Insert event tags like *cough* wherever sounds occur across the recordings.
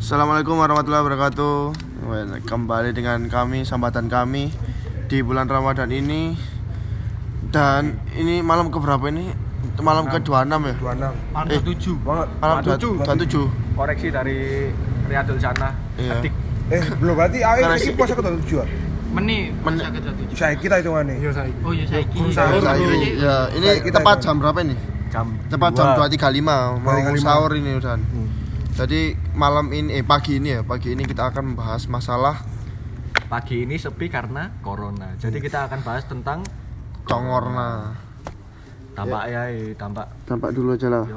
Assalamualaikum warahmatullahi wabarakatuh. Kembali dengan kami, sambatan kami di bulan Ramadan ini dan ini malam keberapa ini? Malam ke-26 ya? 26 Malam Eh. 7 banget Malam Tujuh. 27. koreksi dari Riyadul Jannah Iya. Ketik. eh belum berarti *laughs* iki si- puasa ke 27 Meni Men- masa ke 27 saya kita hitungannya Iya saya. Oh iya saiki sahur Saya- dulu. ya, ini Kita tepat itu. jam berapa ini? jam Tepat jam 2.35 mau 2.35. sahur ini udah. Hmm. Jadi malam ini eh pagi ini ya, pagi ini kita akan membahas masalah pagi ini sepi karena corona jadi kita akan bahas tentang congorna. tampak ya eh, tampak Tampak dulu aja lah. ya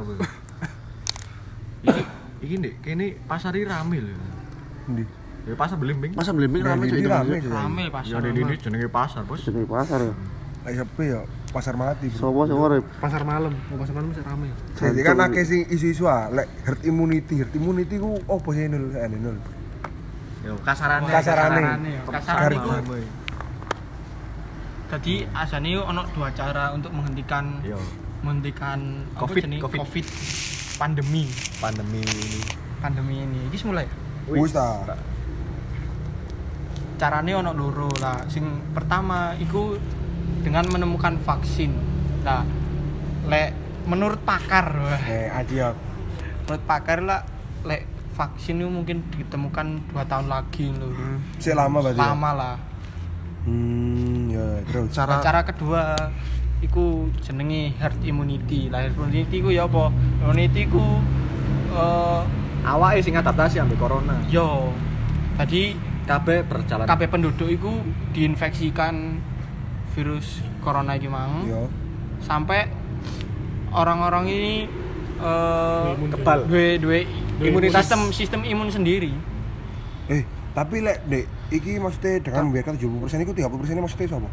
ya. ini nih kini pasar ini rame loh Ndi? ya pasar belimbing Masa belimbing rame ini cuy rame. Rame ya pasar di ini jenenge pasar bos Jadi pasar ya. Ayo sepi ya pasar mati bro. Sopo sing urip? Pasar malam, mau pasar malam bisa rame. jadi kan akeh sing isu-isu ah lek herd immunity. Herd immunity ku opo sih nul? Ane nul ya kasarane. Kasarane. Kasarane ya. Jadi asane yo ono dua cara untuk menghentikan yo. menghentikan Covid? Covid. Covid pandemi. Pandemi ini. Pandemi ini. Iki mulai? Wis ta. Carane ono loro lah. Sing pertama iku dengan menemukan vaksin. Nah lek menurut pakar wah, eh adiak menurut pakar lah lek vaksin itu mungkin ditemukan dua tahun lagi loh. Sih lama berarti ya? lama lah. Hmm ya terus? Cara cara kedua iku jenenge herd immunity. Lah herd immunity ku ya apa? Immunity ku eh awake sing adaptasi ambil corona. Yo. Tadi kabeh berjalan. kabeh penduduk iku diinfeksikan virus corona iki mang yo sampai orang-orang ini eh kebal duwe duwe Imunitas. sistem sistem imun sendiri eh tapi lek dek iki maksudnya dengan membiarkan 70% itu 30% ini maksudnya apa?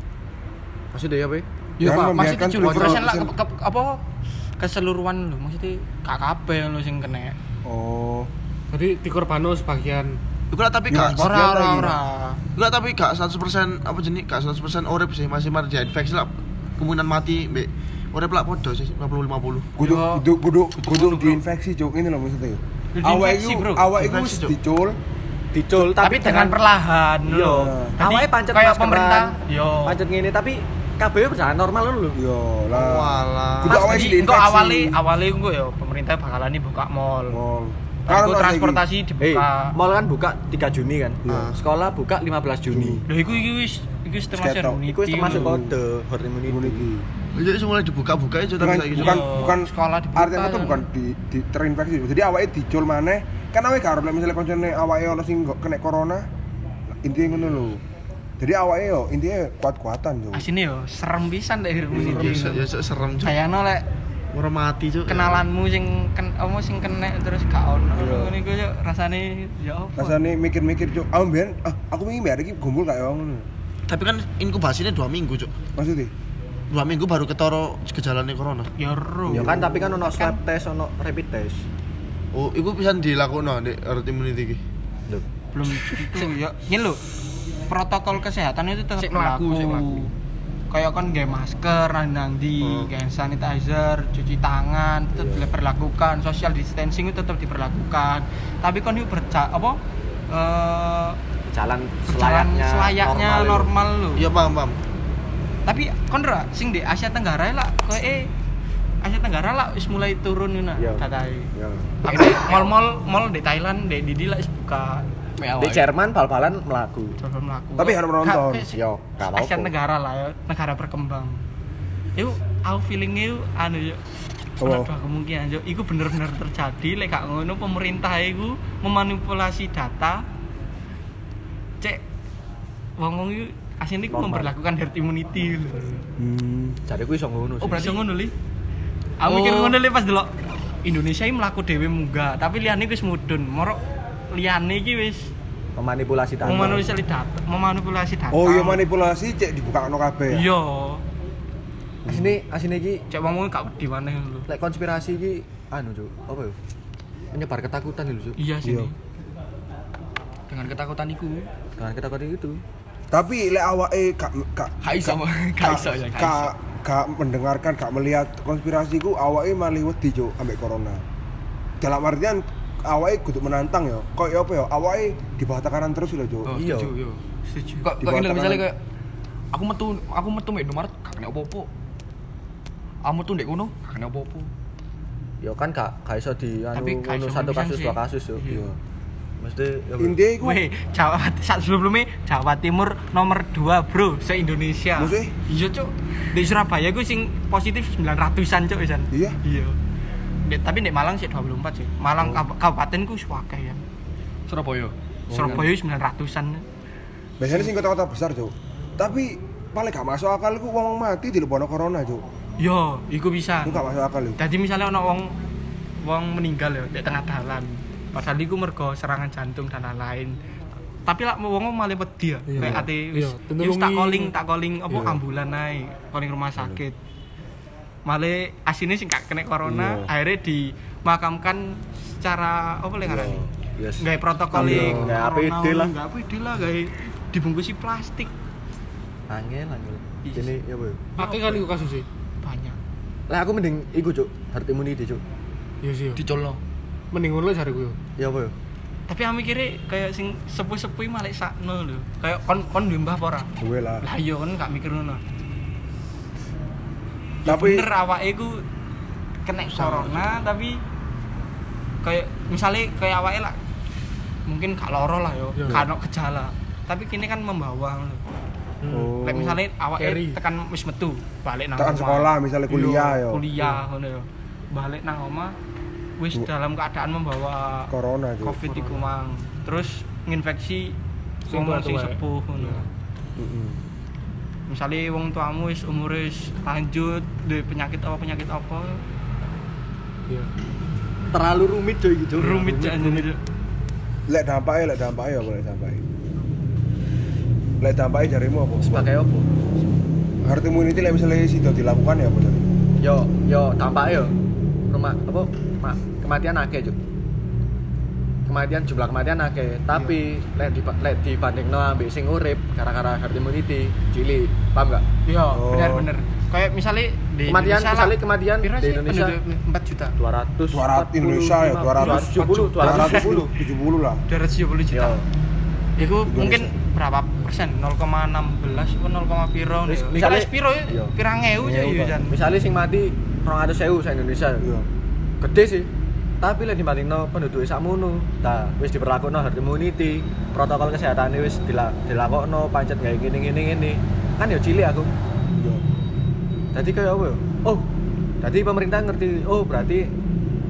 maksudnya ya Pak? Ya Pak, masih membiarkan 70% lah 70%. ke, ke- apa keseluruhan lho, maksudnya KKP lho sing kena. Oh, Jadi dikorbano sebagian. Iku lah tapi Ya, gak Ora ora ora. Enggak tapi gak 100% apa jenis gak 100% urip sih masih mari diinfeksi lah kemungkinan mati mbek urip lah podo sih 50 50. kudu Yo, kudu kudu kudu kudu diinfeksi cuk ini loh maksudnya. Awak diinfeksi, iku bro. awak iku Diinfeksi, wis Cuk. dicul dicul Tapi, dengan perlahan Iya. lho. Awake pancet kayak pemerintah yo. pancet ngene tapi kabeh berjalan normal lho yo lah. Walah. Kudu awak Jadi sih engko diinfeksi. awale awale engko yo pemerintah bakalan buka mall. Mall. Kan transportasi dibuka. mall kan buka 3 Juni kan. Iya. Sekolah buka 15 Juni. Lho iku iku wis iku wis termasuk immunity. Iku wis termasuk kode herd immunity. immunity. Jadi mulai dibuka-buka itu tapi Bukan saiki bukan Iya, bukan sekolah dibuka, Artinya itu kan. bukan di, di terinfeksi. Jadi awake dicul maneh. Kan awake karo misalnya koncone awake ono sing kena corona. Intinya ngono lho. Jadi awake yo intinya kuat-kuatan yo. Asine yo serem pisan deh herd ya immunity. ya cuk, serem cuk. Kayakno lek Ora mati cuk. kenalanmu sing ken apa sing kena terus gak ono Iya. ngono iku yo rasane ya apa Rasane mikir-mikir cuk. Ah mbiyen ah, aku wingi mbak iki gumpul kayak ngono. Tapi kan inkubasinya dua minggu cuk. Maksudnya? Dua minggu baru ketoro gejalanya corona. ya ro Ya kan tapi kan ono swab test, ono rapid test. Oh, itu bisa dilakukan di herd immunity iki. belum itu ya ini lo protokol kesehatan itu tetap berlaku. Kayak kan gaya masker nang di Hmm. hand sanitizer cuci tangan tetap diperlakukan social distancing itu tetap diperlakukan tapi kan itu berca apa eh Jalan selayaknya, selayaknya normal, lo Iya paham paham. tapi kontra sing di Asia Tenggara lah kayak eh Asia Tenggara lah wis mulai turun nih Iya. datai Ya. Tapi mall-mall mall di Thailand di di lah buka Di Jerman bal-balan melaku. coba melaku Tapi harus kayak Yo, gak. Asia Tenggara lah ya negara berkembang yuk aku feelingnya yuk anu yuk Apa? ada dua kemungkinan yuk itu bener-bener terjadi lek gak ngono pemerintah itu memanipulasi data cek wong wong itu Normal. memperlakukan herd immunity lho. Hmm. Jadi gue iso ngono oh berarti ngono li aku Oh. mikir ngono li pas delok Indonesia ini melaku dewe munggah tapi liane wis mudun morok liane iki wis memanipulasi data. memanipulasi data memanipulasi data Oh iya manipulasi cek dibuka no kabeh. ya? iya Asine asine iki cek wong gak wedi maneh lho lek konspirasi iki anu, Cuk. Apa ya? Menyebar ketakutan lho, Cuk. iya sih Iya. dengan ketakutan iku Dengan ketakutan itu. Tapi lek awake gak gak Gak iso, gak- *laughs* gak iso ya, gak gak gak mendengarkan, gak melihat konspirasi ku awake malah wedi cuk ambek corona. Dalam artian awake kudu menantang ya. Kok ya apa ya? Awake di bawah tekanan terus lho, Cuk. Oh, Iya. setuju, yo. Setuju. Kok kok kayak aku metu aku metu mek Indomaret gak kena apa-apa. Kamu tuh ndek kono gak kena apa-apa. Yo kan gak gak iso di anu ngono satu kasus sih. dua kasus yo. Iya. Mesti yo. Intinya iku Weh, Jawa saat sebelumnya Jawa Timur nomor 2, Bro, se-Indonesia. Maksudnya? Iya, Cuk. Di Surabaya gue sing positif 900-an, Cuk, Isan. Iya. Iya. Di- tapi di Malang sih 24 sih. Malang kab- kabupaten ku ya. Surabaya. Surabaya 900-an. biasanya sing kota-kota besar, Cuk. Tapi paling gak masuk akal iku wong mati di lebono corona, Cuk. Yo, iku bisa. Iku gak masuk akal iku. Jadi misalnya ono wong wong meninggal ya di tengah dalan. Padahal iku mergo serangan jantung dan lain-lain. Tapi lah wong malah wedi ya. Iya. Kayak ate wis Iya, ya wis tak calling, tak calling apa Iya. ambulan ae, calling rumah sakit. Malah asine sing gak kena corona, Iya. akhirnya dimakamkan secara apa lek ngarani? Yes. Gawe protokol Iya. Gawe APD lah. Gawe APD lah, gawe dibungkusi plastik Angel angel. Iya. Ini ya boy. Pakai kan iku kasusnya. banyak. Lah aku mending iku cuk, herd immunity cuk. Iya sih. yo. Dicolno. Mending ngono ku yo. Ya apa yo? Tapi aku mikirnya kayak sing sepuh-sepuh malah sakno lho. Kayak kon kon limbah apa ora? Gue lah. Lah iya kan gak mikir ngono. Tapi bener awake iku kena corona tapi kayak misalnya kayak awake lah mungkin gak loro lah yo, Iya. gak ono gejala. Tapi kini kan membawa lho. Oh. Kayak misalnya awake Carry. tekan wis metu, balik nang Tekan sekolah, misalnya kuliah, Iya, yo. Kuliah ngono yo. Balik nang omah wis Bu- dalam keadaan membawa corona, Cuk. covid iku mang. Terus nginfeksi Sing wong sing ya. sepuh ngono. Iya. Heeh. Misalnya wong tuamu wis umur wis lanjut, duwe penyakit apa penyakit apa, Iya. Terlalu rumit coy gitu. rumit aja nih. Lek dampaknya, lek dampaknya apa lek dampaknya? Lek dampaknya jarimu apa? Sebagai apa? Herd immunity lek misalnya sido dilakukan ya apa? Yo yo tampak yo. Rumah apa? Ma, kematian akeh cuk. Kematian jumlah kematian akeh, tapi lek di lek dibandingno ambek sing urip gara-gara herd immunity cilik. Paham gak? Iya, Oh. bener bener. Kayak misalnya di Kematian Indonesia misalnya lah, kematian di Indonesia 4 juta. 200 200 Indonesia ya, 270 270 270 lah. 270 juta. Yo. Itu Indonesia. mungkin berapa persen? 0,16 atau 0, piro nih. Mis- Misalnya misalnya- piro ya? Iya. Pirang ewu ya Jan. Misalnya sing mati 200.000 sa Indonesia. Iya. Gede sih. Tapi lek dibandingno penduduk sakmono, nah wis diperlakuno herd immunity, protokol kesehatan wis dila- dilakokno pancet kayak gini gini gini. Kan ya cilik aku. Iya. Jadi kayak apa ya? Oh, jadi pemerintah ngerti. Oh, berarti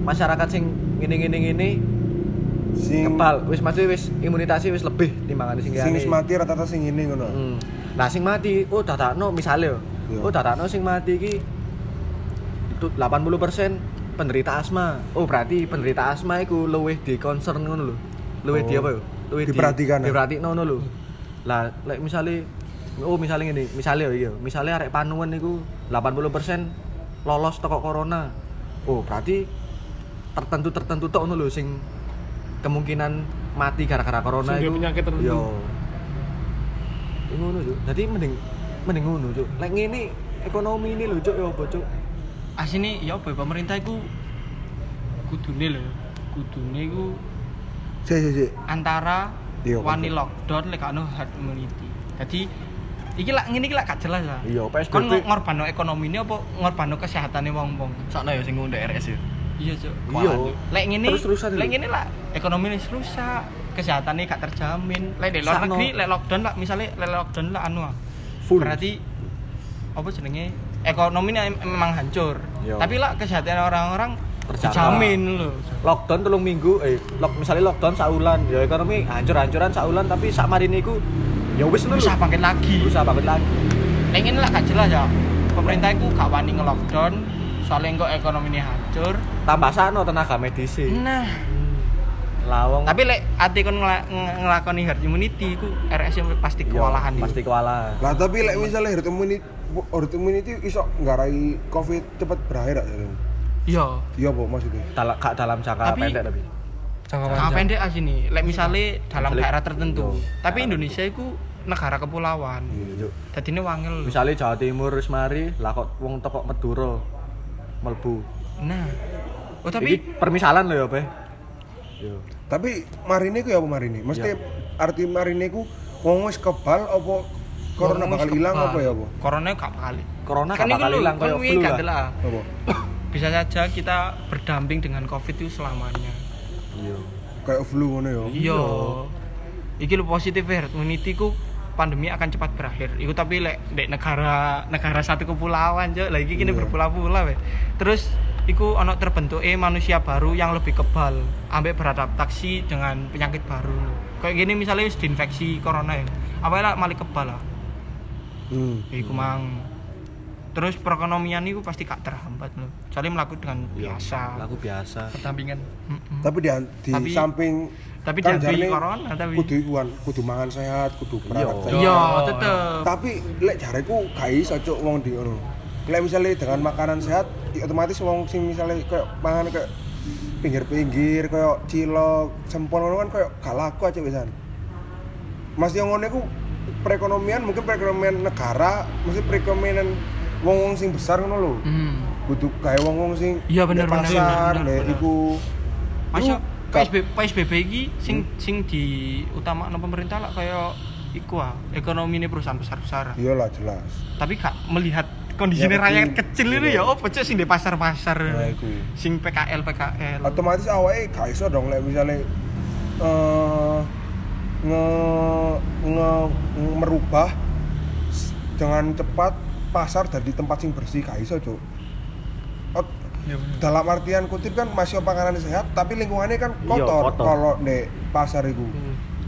masyarakat sing gini gini gini Sing kebal, wis mati wis imunitasnya wis lebih timbangan sing sing wis mati rata-rata sing ini ngono. Hmm. Nah, sing mati, oh dadakno misale yo. Iya. Oh dadakno sing mati iki itu 80% penderita asma. Oh, berarti penderita asma iku luwih di concern ngono lho. Luwih di Oh. apa yo? Luwih di- Diperhatikan, ya? Diperhatikno ngono lho. Lah, lek misale oh misale ngene, misale yo iya, misale arek panuan niku 80% lolos toko corona. Oh, berarti tertentu-tertentu tok ngono lho sing kemungkinan mati gara-gara corona iku. penyakit tertentu. Yo. Ya ngono, Cuk. Jadi mending mending ngono, Cuk. Lek ngene ekonomi ini lho, Cuk, ya apa, Cuk? Asine ya apa ya, pemerintah iku kudune lho. Kudune iku Si si si. antara Iya, wani lockdown lek ono herd immunity. Jadi iki lah ngene iki lah gak jelas lah. Iya, PSBB. Kon ng- ngorbano ekonomi ini apa ngorbano kesehatane wong-wong? Sakno ya sing ngundek RS ya. Iya, Cuk. Iya. Lek ngene lek ngene lah ekonomi wis rusak, kesehatannya gak terjamin. Lek di luar negeri lek lockdown lah misalnya lek lockdown lah anu ah. Full. Berarti apa jenenge? Ekonomi memang hancur. Iya. Tapi lah kesehatan orang-orang terjamin loh. Lockdown telung minggu, eh lock, misalnya lockdown saulan, ya ekonomi hancur-hancuran saulan tapi sak marine iku ya wis. Bisa lho. bangkit lagi. Berusaha banget lagi. Lek ngene lah gak jelas ya. Pemerintah iku gak wani nge-lockdown soalnya kok ekonomi ini hancur. Tambah sano tenaga medis. e. Nah, Lawong tapi lek ati kon ngela- nge- ngelakoni herd immunity iku RS pasti Yo, kewalahan iku. Pasti kewalahan. Lah tapi lek misalnya herd immunity herd immunity iso nggarai covid cepet berakhir gak? Iya. Iya apa maksudnya? Dal gak dalam jangka Tapi- pendek tapi. Jangka pendek aja nih. Lek misalnya dalam Misalnya- daerah tertentu. Yo. Tapi Indonesia iku negara kepulauan. Iya. Jadi ini wangel. lho. Misalnya Jawa Timur wis mari, lah kok wong teko Madura melbu. Nah. Oh Tapi tapi permisalan lho ya, Be. Yo. Tapi marine ku ya apa marine? Mesti Iya. arti marine ku wong wis kebal apa corona bakal hilang apa ya apa? Corona gak bakal. Corona Kan gak bakal hilang kan wingi flu lah. Bisa saja kita berdamping dengan Covid itu selamanya. Iya. Kayak flu ngono ya. Iya. Iki lho positif herd immunity ku pandemi akan cepat berakhir. Iku tapi lek dek negara negara satu kepulauan jo, lagi kini Iya. berpulau-pulau we. Terus iku ono terbentuknya manusia baru yang lebih kebal ambek beradaptasi dengan penyakit baru. Kayak gini misalnya wis diinfeksi corona ya. Apa lah malah kebal lah. Hmm. Iku mang Terus perekonomian itu pasti gak terhambat loh. Soalnya melakukan dengan Iya. biasa. Lagu biasa. Perdampingan. Mm-mm. Tapi di, di Tapi- samping tapi kan jarine corona, tapi- kudu ikuan, kudu mangan sehat, kudu berangkat Iya. sehat. Iya, tetep. Tapi lek jareku gak iso cuk wong di ngono. Lek misalnya dengan makanan sehat, ya otomatis wong sing misalnya kayak mangan kayak pinggir-pinggir kayak cilok, sempol ngono kan kayak gak laku aja pisan. Mas yang ngono iku perekonomian mungkin perekonomian negara, mesti perekonomian wong-wong sing besar ngono lho. Hmm. Kudu kayak wong-wong sing Iya, bener, bener, pasar, bener, bener. iku Masa Iku gak- PSBB, PSBB iki sing sing di utama pemerintah lah kayak iku ah, ekonomi ini perusahaan besar-besar. iyalah jelas. Tapi gak melihat kondisi Ya, rakyat kecil. kecil ini Iya. ya opo cek sing di pasar-pasar. Nah, iku. Sing PKL PKL. otomatis awake gak iso dong lek misalnya eh nge, nge, nge- merubah dengan cepat pasar dari tempat sing bersih gak iso cuk Ot- dalam artian kutip kan masih panganan sehat tapi lingkungannya kan Iya, kotor kotor. kalau di pasar itu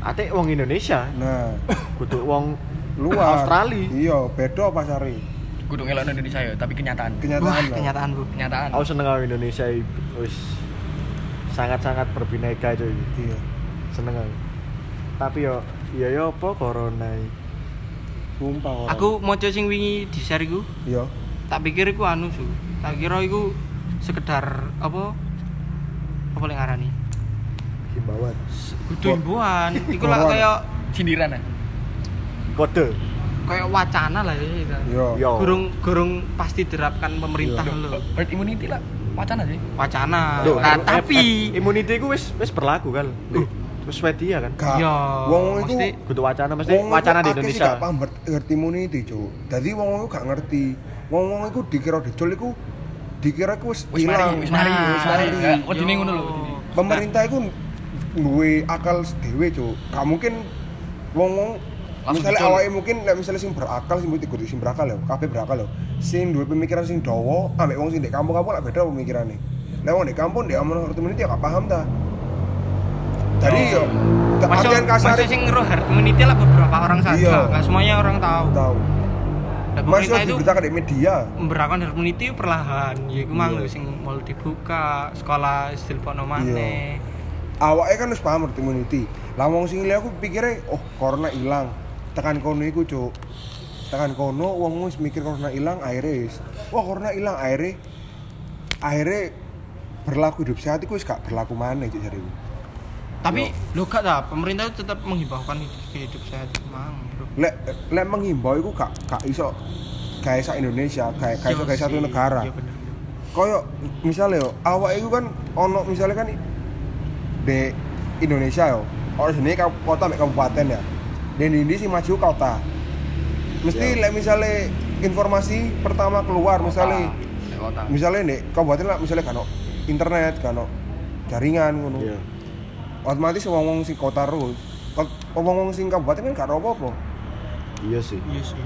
Ate wong Indonesia, nah kudu wong luar Australia. iya beda pasare Kudu ngelak Indonesia ya, tapi kenyataan. Wah, kenyataan lah. kenyataan Bu. Kenyataan. Aku seneng karo Indonesia iki. wis sangat-sangat berbineka cuy. iya Seneng aku. Tapi yo iya yo apa corona sumpah orang Aku maca sing wingi di share iku, iya tak pikir iku anu su. Tak kira iku sekedar apa apa yang ngarani? himbauan Kudu himbauan. Iku lah kayak Sindiran ya. Kode. Kayak wacana lah ya. iya Yo. Gurung gurung pasti diterapkan pemerintah Iya. lho. Herd immunity lah. Wacana sih. Wacana. Loh, Nah, tapi immunity ku wis wis berlaku kan. Loh, Terus Swedia kan. gak Iya, wong itu Kudu wacana mesti Wong wacana iku di Indonesia. gak paham ngerti immunity, Cuk. Dadi wong wong gak ngerti. Wong wong iku dikira dicul iku dikira iku wis ilang. wis mari, Nah, wis mari. mari. Ya, wedine ngono lho, wedine. Pemerintah iku duwe akal dhewe, Cuk. Gak mungkin wong-wong Langsung misalnya awake mungkin nek misalnya sing berakal sing kudu sing berakal ya, kabeh berakal ya. Sing duwe pemikiran sing dawa ambek wong sing di kampung-kampung lah beda pemikirane. Nek wong di kampung di amun herd immunity ya gak paham ta. Jadi yo artian kasar masuk sing ngeruh immunity lah beberapa orang saja, Iya. nggak semuanya orang tahu. tahu. Masih pemerintah itu diberitakan di media. memberakan herd immunity perlahan. Ya iku mang Iya. sing mau dibuka, sekolah silpono maneh. awake kan wis paham herd immunity. Lah wong sing aku pikire oh corona ilang. Tekan kono iku, Cuk. Tekan kono wong wis mikir corona ilang akhirnya wis. Wah, corona ilang akhirnya akhirnya berlaku hidup sehat iku wis gak berlaku maneh cuk jariku. Tapi lo gak dah, pemerintah itu tetap menghibahkan hidup, hidup sehat mang, bro. Lek lek menghimbau iku gak gak iso gak iso Indonesia, gak gak iso kayak satu negara. Iya. Koyo misalnya yo, awak itu kan ono misalnya kan di Indonesia yo, orang sini kota kabupaten ya. Dan ini sih maju kota. Mesti Ya. lek misalnya informasi pertama keluar misalnya Di kota. misalnya nih kabupaten lah misalnya kan internet kan jaringan ngono. Iya. Otomatis wong-wong sing kota terus. Wong-wong sing kabupaten kan gak ada apa-apa. Iya sih. Iya sih.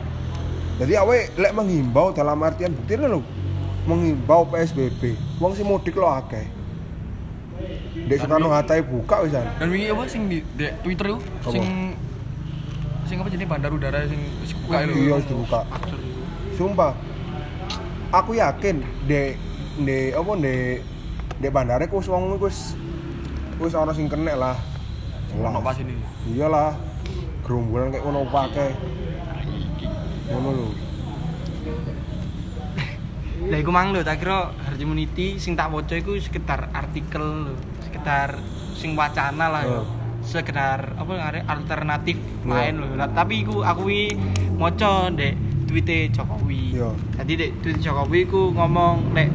Jadi awe lek menghimbau dalam artian bukti lho. Menghimbau PSBB. Wong sing mudik lo akeh. Dek Soekarno Hatta buka wisan. Dan wingi apa sing di, di Twitter itu sing sing apa jenis bandar udara sing wis buka itu. Iya wis dibuka. Atur itu. Sumpah. Aku yakin dek dek apa dek dek bandara ku wis wong iku wis wis ana sing kena lah. Ono pas ini. Iyalah. Gerombolan kayak ngono pake. Ngono lho. Lah iku mang lho, tak kira herd immunity sing tak waca iku sekedar artikel lho, sekedar sing wacana lah ya. Sekedar apa ngare alternatif Iya. lain lho. Lah, tapi aku wi maca ndek tweete Jokowi. Iya. Tadi dek tweet Jokowi iku ngomong nek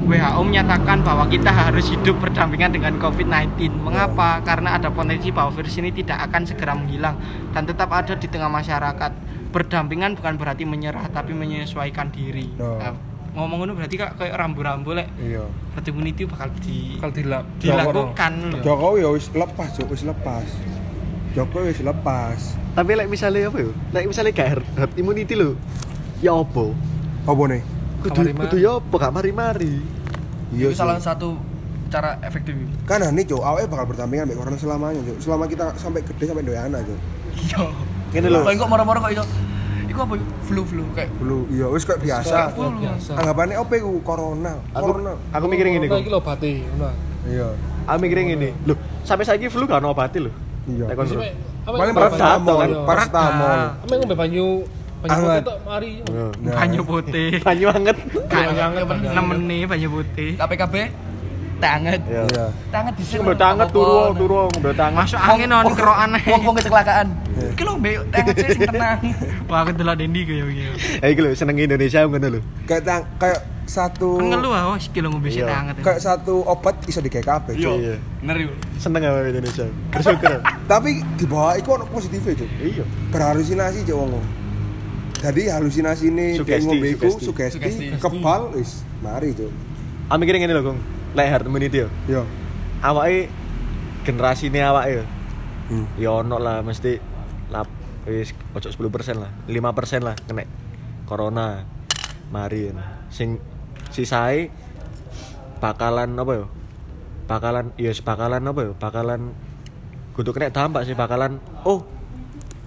WHO menyatakan bahwa kita harus hidup berdampingan dengan COVID-19. Mengapa? Karena ada potensi bahwa virus ini tidak akan segera menghilang dan tetap ada di tengah masyarakat. Berdampingan bukan berarti menyerah, tapi menyesuaikan diri. Oh. Nah, ngomong ngono berarti kak kayak rambu-rambu lek Iya. herd immunity bakal di Kalau dilak. dilakukan loh. Jokowi ya wis lepas, Cuk, wis lepas. Jokowi wis lepas. Tapi lek misalnya apa yo? Lek misalnya gak herd, immunity lho. Ya opo? Apa nih? Kudu kudu ya opo gak mari-mari. Iya Itu sih. salah satu cara efektif. Kan nih, Cuk, awalnya bakal berdampingan dengan corona selamanya, Cuk. Selama kita sampai gede sampai doyana, Cuk. Iya. Ngene lho. Paling kok moro-moro kok iso. Iku apa? Flu-flu kayak Dulu, iya wis kayak biasa. flu. Anggapannya apa iku corona? Aku Corona. aku mikirin ngene kok. iki lho ngono. Iya. Aku mikirin ngene. Loh, sampai saiki flu gak ono obate lho. Iya. Lho. Paling paracetamol, kan? paracetamol. Yang ngombe banyu banyu putih tok mari. Nah, Banyu putih. Banyu anget. Banyu anget. Nemeni banyu putih. KPKB tanget. Ya. Iya. Tanget di mbok tanget turu turu mbok tanget. Masuk angin on kero aneh. Wong-wong kecelakaan. Iki lho mbek tanget sih sing tenang. *laughs* Wah, aku delok Dendi kayak begini. Ya iki lho seneng Indonesia ngono lho. Kayak tang, kayak satu Kan ngeluh ah, wis kilo ngombe sing Iya. hangat. kayak satu obat iso digawe kabeh. Iya. Bener yuk. Seneng apa Indonesia. Bersyukur. *laughs* Tapi di bawah iku ono positifnya, Cuk. Iya. Berhalusinasi, Cuk wong. Jadi halusinasi ini dia Sugesti, ngombe iku sugesti. sugesti, Sugesti. kebal wis mari, Cuk. Mikirin ngene lho, Gong. Lek herd immunity yo. Yo. Awake generasine awake yo. Hmm. Ya ono lah mesti lap wis ojo 10% lah. 5% lah kena corona. Mari sing sisae bakalan apa yo? Bakalan ya bakalan apa yo? Bakalan kudu kena dampak sih bakalan oh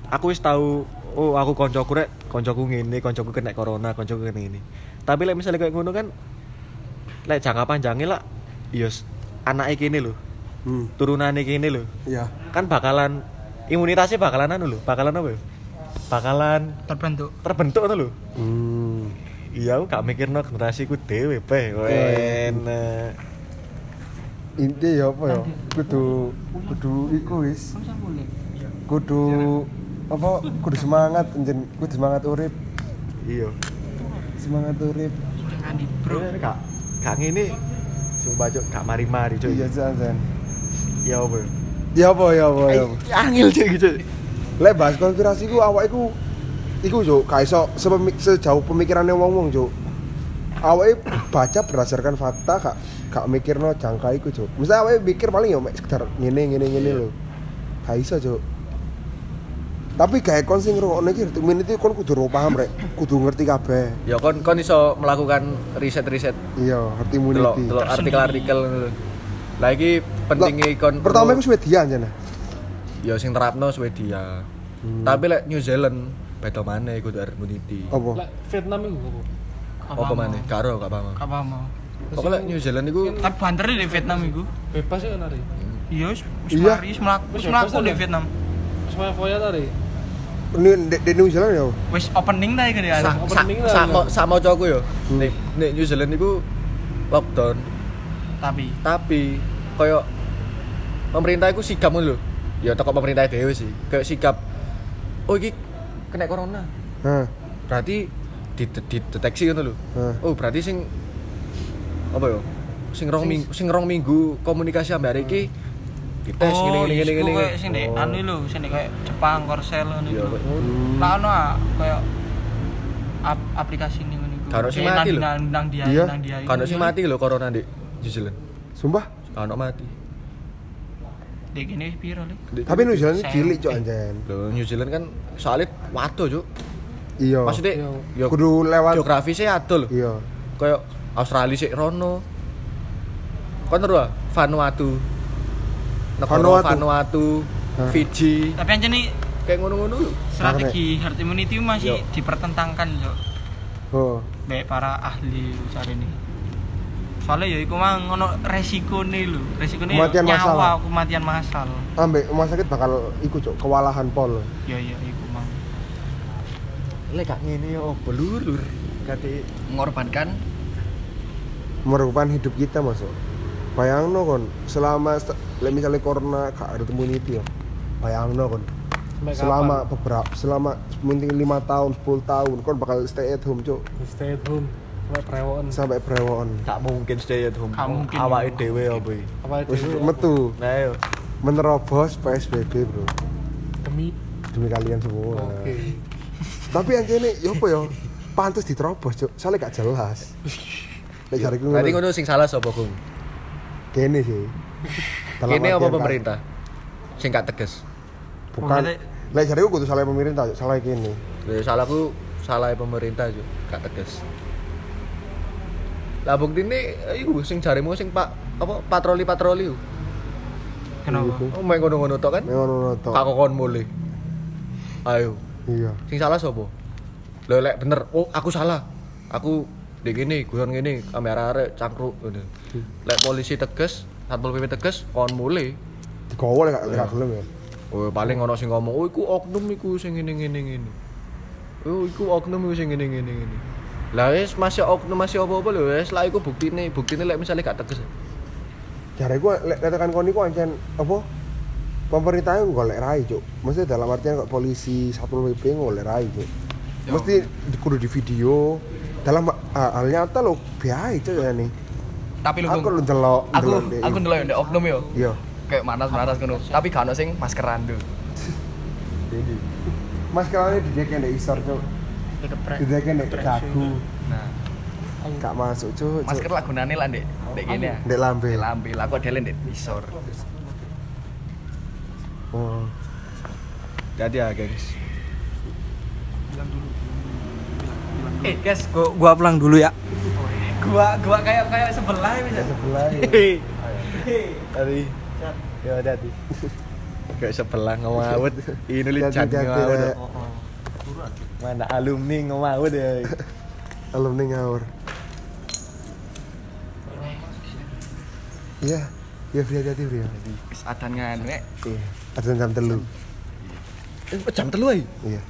aku wis tahu oh aku koncoku rek koncoku ngene koncoku kena corona koncoku kena ini tapi lek misalnya kayak ngono kan lek jangka panjangnya lah yes anak kene lho Hmm. turunane kene lho Iya. kan bakalan imunitasnya bakalan anu lho bakalan apa ya bakalan terbentuk. terbentuk anu lho Hmm. iya aku gak mikir no generasiku dewe pe enak Inti ya apa ya? Kudu kudu iku wis. Kudu apa? Kudu semangat anjen, kudu semangat urip, iya semangat urip. Gak gak ngene sumpah cok gak mari-mari cok Iya, Jan, iya apa ya Ya apa ya apa ya. apa. angel cok gitu Lek bahas konspirasi ku awak iku iku yo gak iso sejauh pemikirannya wong-wong, Cuk. Awake baca berdasarkan fakta gak gak mikirno jangka iku, Cuk. Misal awake mikir paling mek sekedar ngene ngene ngene lho. Gak iso, Cuk. Tapi gawe kon sing ngrungokno iki herd immunity kon kudu ro paham rek, kudu ngerti kabeh. Ya kon kon iso melakukan riset-riset Iya, herd delok immunity. delok artikel-artikel. Lah iki pentingnya kon Pertama iku Swedia anjene. ya sing terapno Swedia. Tapi lek New Zealand beda maneh kudu herd immunity. Apa? Lah Vietnam iku apa? Apa maneh? Karo gak paham. Apa mau? Pokoknya New Zealand iku Tapi banter di Vietnam iku. Bebas ya nari. Iya, wis wis Iya. mari, wis mlaku, wis Wis mlaku bebas di. Vietnam. Semua foya tadi. Ini di, di New Zealand ya. Wis opening ta iki ya. sa Apa sa penting lah, sama ya? sama cowokku yo. Nek nek New Zealand iku lockdown, Tapi tapi koyo pemerintah iku sikap ngono lho. Ya toko pemerintah dhewe sih. Kayak sikap oh iki kena corona. Hah. Berarti dideteksi ngono lho. Oh, berarti sing apa yo? Sing rong minggu, sing rong minggu komunikasi ambek iki dites oh, ngene ngene ngene ngene. kayak sing di anu lho, sing di kayak Jepang, Korsel ngono Iya, iku. ngono. Lah ono ah, kayak ap- aplikasi ini ngono iku. Karo sing Kayak mati lho. Nang dia, Iya. nang dia. Kan sing mati lho corona di New Zealand. Sumpah. Kan mati. Dek kene piro lho? Di- Tapi New Zealand cilik cok anjen. Loh, New Zealand kan soalnya wado, Cuk. Iya. Maksudnya Iya. yo kudu lewat geografisnya ado lho. Iya. Kayak Australia sik rono. Kon ero ah, Vanuatu. Negara Vanuatu. Vanuatu, Hah. Fiji, Tapi aja nih kayak ngono-ngono strategi herd immunity masih Yo. dipertentangkan yo. Oh. Baik para ahli cari ini. Soalnya ya iku mang ngono resiko nih lho. Resiko nih Kematian nyawa massal. kematian massal. Ambek rumah sakit bakal ikut cok kewalahan pol. Ya ya iku mang. lek gak ngene yo belur-lur kate Mengorbankan Merupakan hidup kita masuk. Bayangno kon selama misalnya corona gak ada immunity ya. Bayangno kon Sampai selama kapan? beberapa selama mungkin lima tahun 10 tahun kon bakal stay at home cok stay at home. Sampai brewoken. sampai brewokan. Gak mungkin stay at home. Gak mungkin. Awake dhewe apa iki? Itu? Metu Nah, yo. menerobos PSBB, Bro. Demi Demi kalian semua. oke. Tapi anjene yo apa yo? Pantes diterobos, Cuk. Soalnya gak jelas. *laughs* Lek jariku Berarti ngono. ngono sing salah sapa, Gung? Kene sih. *laughs* Dalam Kene apa pemerintah? Sing gak tegas. kan- Bukan. Lek jariku kudu salah pemerintah, salah kene. Ya salahku salah pemerintah yo, gak tegas. Lah buktine iku sing jaremu sing Pak apa patroli-patroli. yo. Kenapa? Oh, main ngono-ngono tok kan? Ngono to. Kak kokon mulai. Ayo, Iya. sing salah sapa? Lho lek bener, oh aku salah. Aku dek gini, guyon gini, kamera arek cangkruk ngono. Lek polisi tegas, Satpol PP tegas, kon mulai. Digowo lek gak gelem ya. Oh paling ono sing ngomong, "Oh iku oknum iku sing ngene ngene ngene." Oh iku oknum iku sing ngene ngene ngene. Lah wis masih oknum masih apa-apa lho wis lah iku buktine, buktine lek misale gak tegas. Jariku lek katakan kon iku ancen apa? Pemerintahnya golek rai, Cuk. Maksudnya dalam artian kok polisi Satpol PP golek rai, Cuk. Mesti di- kudu di video dalam ah, hal nyata lo biaya Cuk ya nih. Tapi lu Aku lu aku ndelok dek. aku ndelok ndek oknum yo. Iya. Kayak manas-manas ngono. Tapi gak ono sing maskeran tuh. Maskerane dideken ndek isor, Cuk. Dikeprek. Dideken ndek dagu. Nah, Gak masuk. Cuk. masker lah gunane lah ndek ndek kene ya. Ndek lambe. Lambe lah kok dele ndek isor. Oh. Jadi ya, guys. Eh, guys, gua gua pulang dulu ya. Gua gua kayak kayak sebelah bisa. Sebelah. ya. Tadi. Ya hati. Kayak sebelah ngawut. Ini li Hati-hati, jan ngawut. Dek. Mana alumni ngawut ya. Alumni ngawur. Iya. Iya, Fri hati-hati, Fri. Wis adan nganu nek. Iya. Ada jam telu. Eh, jam telu ae. Iya.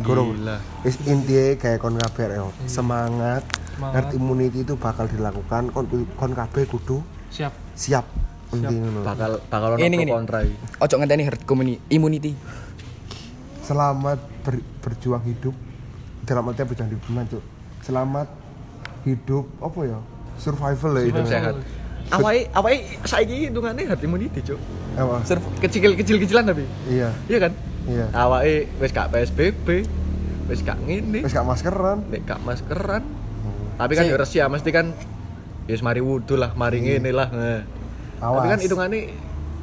Gurung. Gila. Wis intinya kayak kon kabeh yo. Semangat. Semangat. Herd immunity itu bakal dilakukan kon kon kabeh kudu Siap. siap. Ngono. Bakal bakal ono Ini, kontra iki. Ojo ngenteni herd immunity. Selamat ber- berjuang hidup dalam artian berjuang hidup gimana, Cuk? Selamat hidup apa ya? Survival ya itu. Hidup sehat. Awake awake saiki hitungane herd immunity, Cuk. Apa? Surf Kecil kecil-kecilan tapi. Iya, Iya kan? Iya. Awake wis gak PSBB. Wis gak ngene. Wis gak maskeran. Nek gak maskeran. Tapi kan ya resi ya mesti kan ya wis mari wudu lah, mari ngene lah. Nah. Tapi kan Awas. hitungane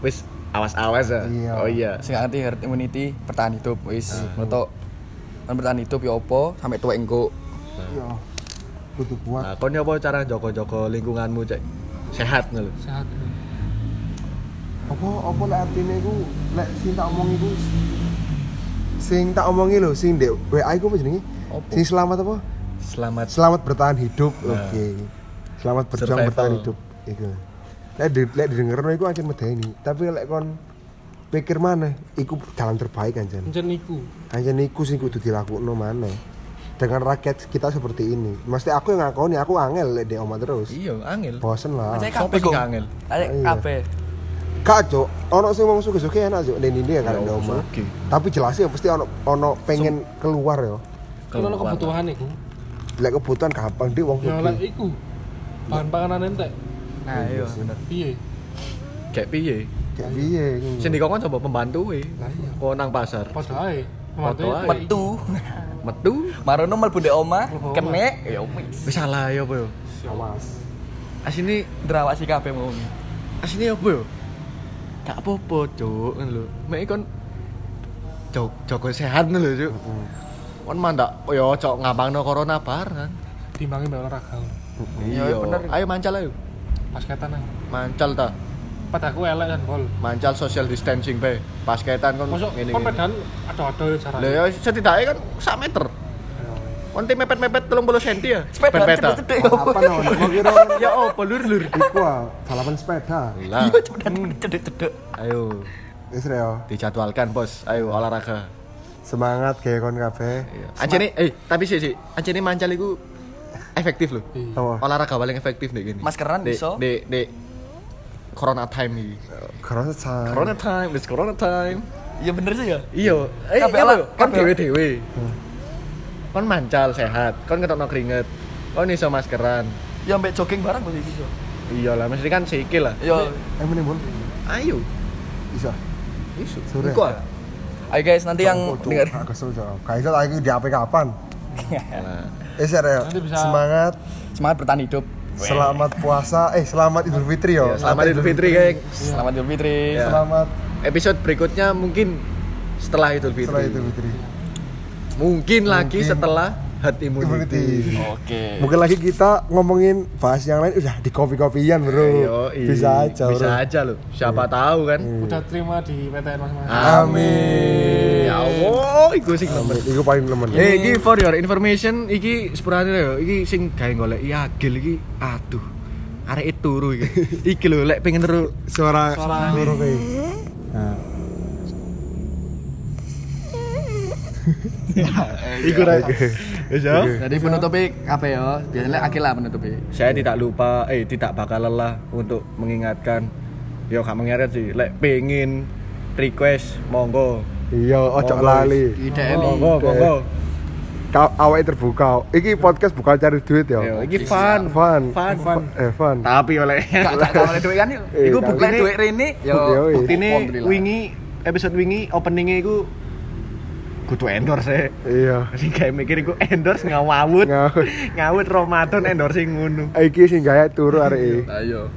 wis awas-awas ya. Iya. Oh iya. Sing ngerti herd immunity bertahan hidup wis. Metu kan bertahan hidup ya opo sampai tua engko. Iya. Kudu kuat. Nah, kon apa cara joko-joko lingkunganmu, Cek? Sehat ngono lho. Sehat. Apa apa lek artine iku lek sing tak omong iku sing tak omongi lho sing ndek WA iku apa jenenge? Sing selamat apa? Selamat Selamat bertahan hidup. Nah. Oke. Selamat berjuang Survival. bertahan hidup. Iku. Lek di, lek didengerno iku ancen medeni, tapi lek kon pikir mana iku jalan terbaik anjen. Encen niku. Anjen iku sing kudu dilakukno maneh. Dengan rakyat kita seperti ini. Mesti aku yang ngakoni, aku angel lek di omah terus. Iya, angel. Bosen lah. Sopo sing angel? Ayo Iya. kabeh. Kak, Cuk. Ono sing wong suge-suge enak, Cuk. Ning ndi ya karek di omah. Tapi jelas ya pasti ono ono pengen keluar ya. Kan ono kebutuhan iku. Lek kebutuhan gampang di wong Ya lek sugih. iku. Bahan panganan entek. Nah, iya bener. Piye? Kayak piye? Kayak piye ngono. Sing dikongkon coba pembantu e. Lah iya. Kok nang pasar. Padha ae. Metu. *laughs* Metu. Marono mlebu ndek omah, kenek ya wis. Wis salah ya apa yo? Awas. Asine Drawasi kabeh mau. asine apa yo? Gak apa-apa, Cuk, ngono lho. Mek kon jog jaga sehat lho, Cuk. Kon mandak yo ojo ngampangno corona bareng. Timbangi mbak olahraga. Iya, bener. Ayo mancal ayo. Basketan ae. Mancal ta. Pada aku elek kan bol. Mancal social distancing pe. Basketan kon Masuk ngene. kon pedan ada-ada ya cara. Lah ya setidaknya kan 1 meter. Kon tim mepet-mepet 30 cm ya. Sepeda Apa no? *laughs* Mau kira Ya opo lur-lur. iku ah, balapan sepeda. Lah, cedek-cedek. ayo Wis Reo. dijadwalkan, Bos. Ayo olahraga. Semangat kayak kon kabeh. Anjene eh tapi sih sih, anjene mancal iku efektif loh. Iya. Olahraga paling efektif deh gini. Maskeran iso. Dek dek corona time iki. Corona time. Corona time, it's corona time. Ya bener sih ya. Iya, eh Kabeh iya kan dewe-dewe. Kon mancal sehat, kon ketokno keringet. Oh, nih so maskeran. Ya mbek jogging bareng berarti bisa. Iya lah, mesti kan sikil lah. Yo, Eh meneh bol. Ayo. Bisa. Isu. Sore. iku. ah. Ayo guys, nanti yang dengar cok. Kayak iso lagi di HP kapan? Eh ya. Semangat. semangat bertahan hidup. Selamat puasa. Eh selamat Idul Fitri yo. ya, selamat Idul Fitri, geng. Selamat Idul Fitri. Ya. Selamat Episode berikutnya mungkin setelah Idul Fitri. setelah Idul Fitri. Mungkin lagi setelah herd immunity. Oke. Mungkin lagi kita ngomongin bahas yang lain udah di kopi-kopian bro. Yoi. Bisa aja bro. Bisa aja loh. Siapa tahu kan. Udah terima di PTN masing-masing. Amin. Ya Allah, iku sing nemen. Iku paling nemen. Eh, iki for your information, iki sepurane yo, iki sing gawe golek Yagil iki aduh. Arek turu iki. *laughs* iki lho lek pengen turu suara suara. Nah, *laughs* iku ra. Wis ya. Jadi penutupi apa ya? Biasanya akil lah penutupi. Saya tidak lupa, eh tidak bakal lelah untuk mengingatkan. Yo gak mengingatkan sih, lek pengen request monggo. Iya, ojo lali. Monggo, monggo. Kau awake terbuka. Iki podcast bukan cari duit ya. Yo, iki fun. Fun. Fun, fun. Eh fun. Tapi oleh Gak gak boleh duit kan yuk. Eh, Iku buktine Duit rene yo. Buktine wingi episode wingi openingnya iku kudu endorse ya. Iya. Sing kayak mikir iku endorse ngawut. Ngawut. *laughs* ngawut Ramadan endorse ngono. Iki sing gaya turu hari ini. Ayo.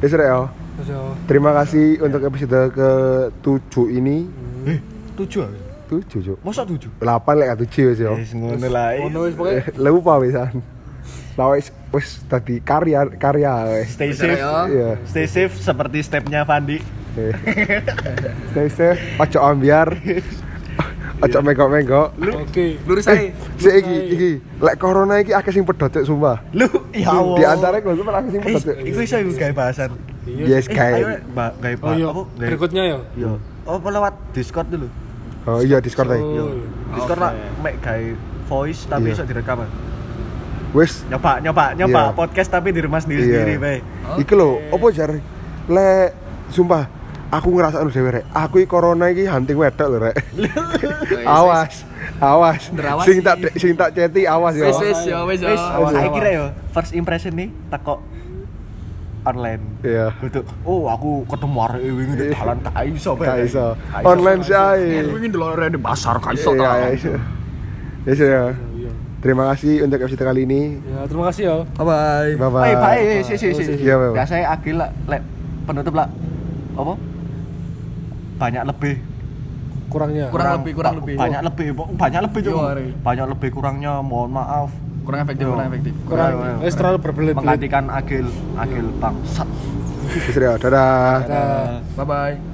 Wis rek yo. Terus yo, Terima kasih untuk episode ke-7 ini. Eh, tujuh. 7, Cuk. Masa tujuh? 8 lek 7 wis yo. Wis ngono lah. ngono wis pokoke Eh, Lupa wisan. Lah wis wis tadi karya karya wis. Stay safe. ya. Iya. Stay safe seperti stepnya Fandi. Eh. Stay safe, ojo ambiar. *laughs* Ojo menggo-menggo. Oke. Lurus Eh, aja. si iki iki lek corona iki akeh sing pedot Cuk, sumpah. Lu ya Allah. Di antara iku sumpah akeh sing Eh, pedot. Iku iso iku gawe bahasan. Yes, Eh. Mbak gawe Oh iya, apa? Gawe- berikutnya yo. Yo. Oh, lewat Discord dulu. Oh iya Discord ae. Oh, Yo. iya. Discord lah mek gawe voice tapi Iya. iso direkam. Wis Nyoba, nyoba, nyoba Iya. podcast tapi di rumah sendiri-sendiri, Iya. Bay. Iki lho, opo jar lek sumpah aku ngerasa dhewe rek. Aku iki corona iki hunting wedok lho rek. *laughs* awas. Awas. Derawas Sing tak sing tak ceti awas yo. Wis wis yo wis yo. Saya awas. kira yo first impression nih teko online. Iya. Gitu. Oh, aku ketemu arek wingi di dalan gak iso. Gak iso. Online sih ae. Wingi ndelok arek di pasar gak iso Iya, ta. iya. Yes, ya. Terima kasih untuk episode kali ini. Ya, terima kasih yo. Bye bye. Bye bye. Eh, bae, si si si. Iya, Bye, Bye. Biasanya agil lah, lek penutup lah. Apa? Banyak lebih Kurangnya. Kurang lebih kurang ba- lebih. banyak lebih Bo. banyak lebih Ari. banyak lebih kurangnya mohon maaf Kurang efektif, Yo. kurang efektif. Kurang. Kurang. Wis terlalu berbelit-belit. menggantikan agil agil bangsat Yes, ya. Dadah. Nah. Bye bye.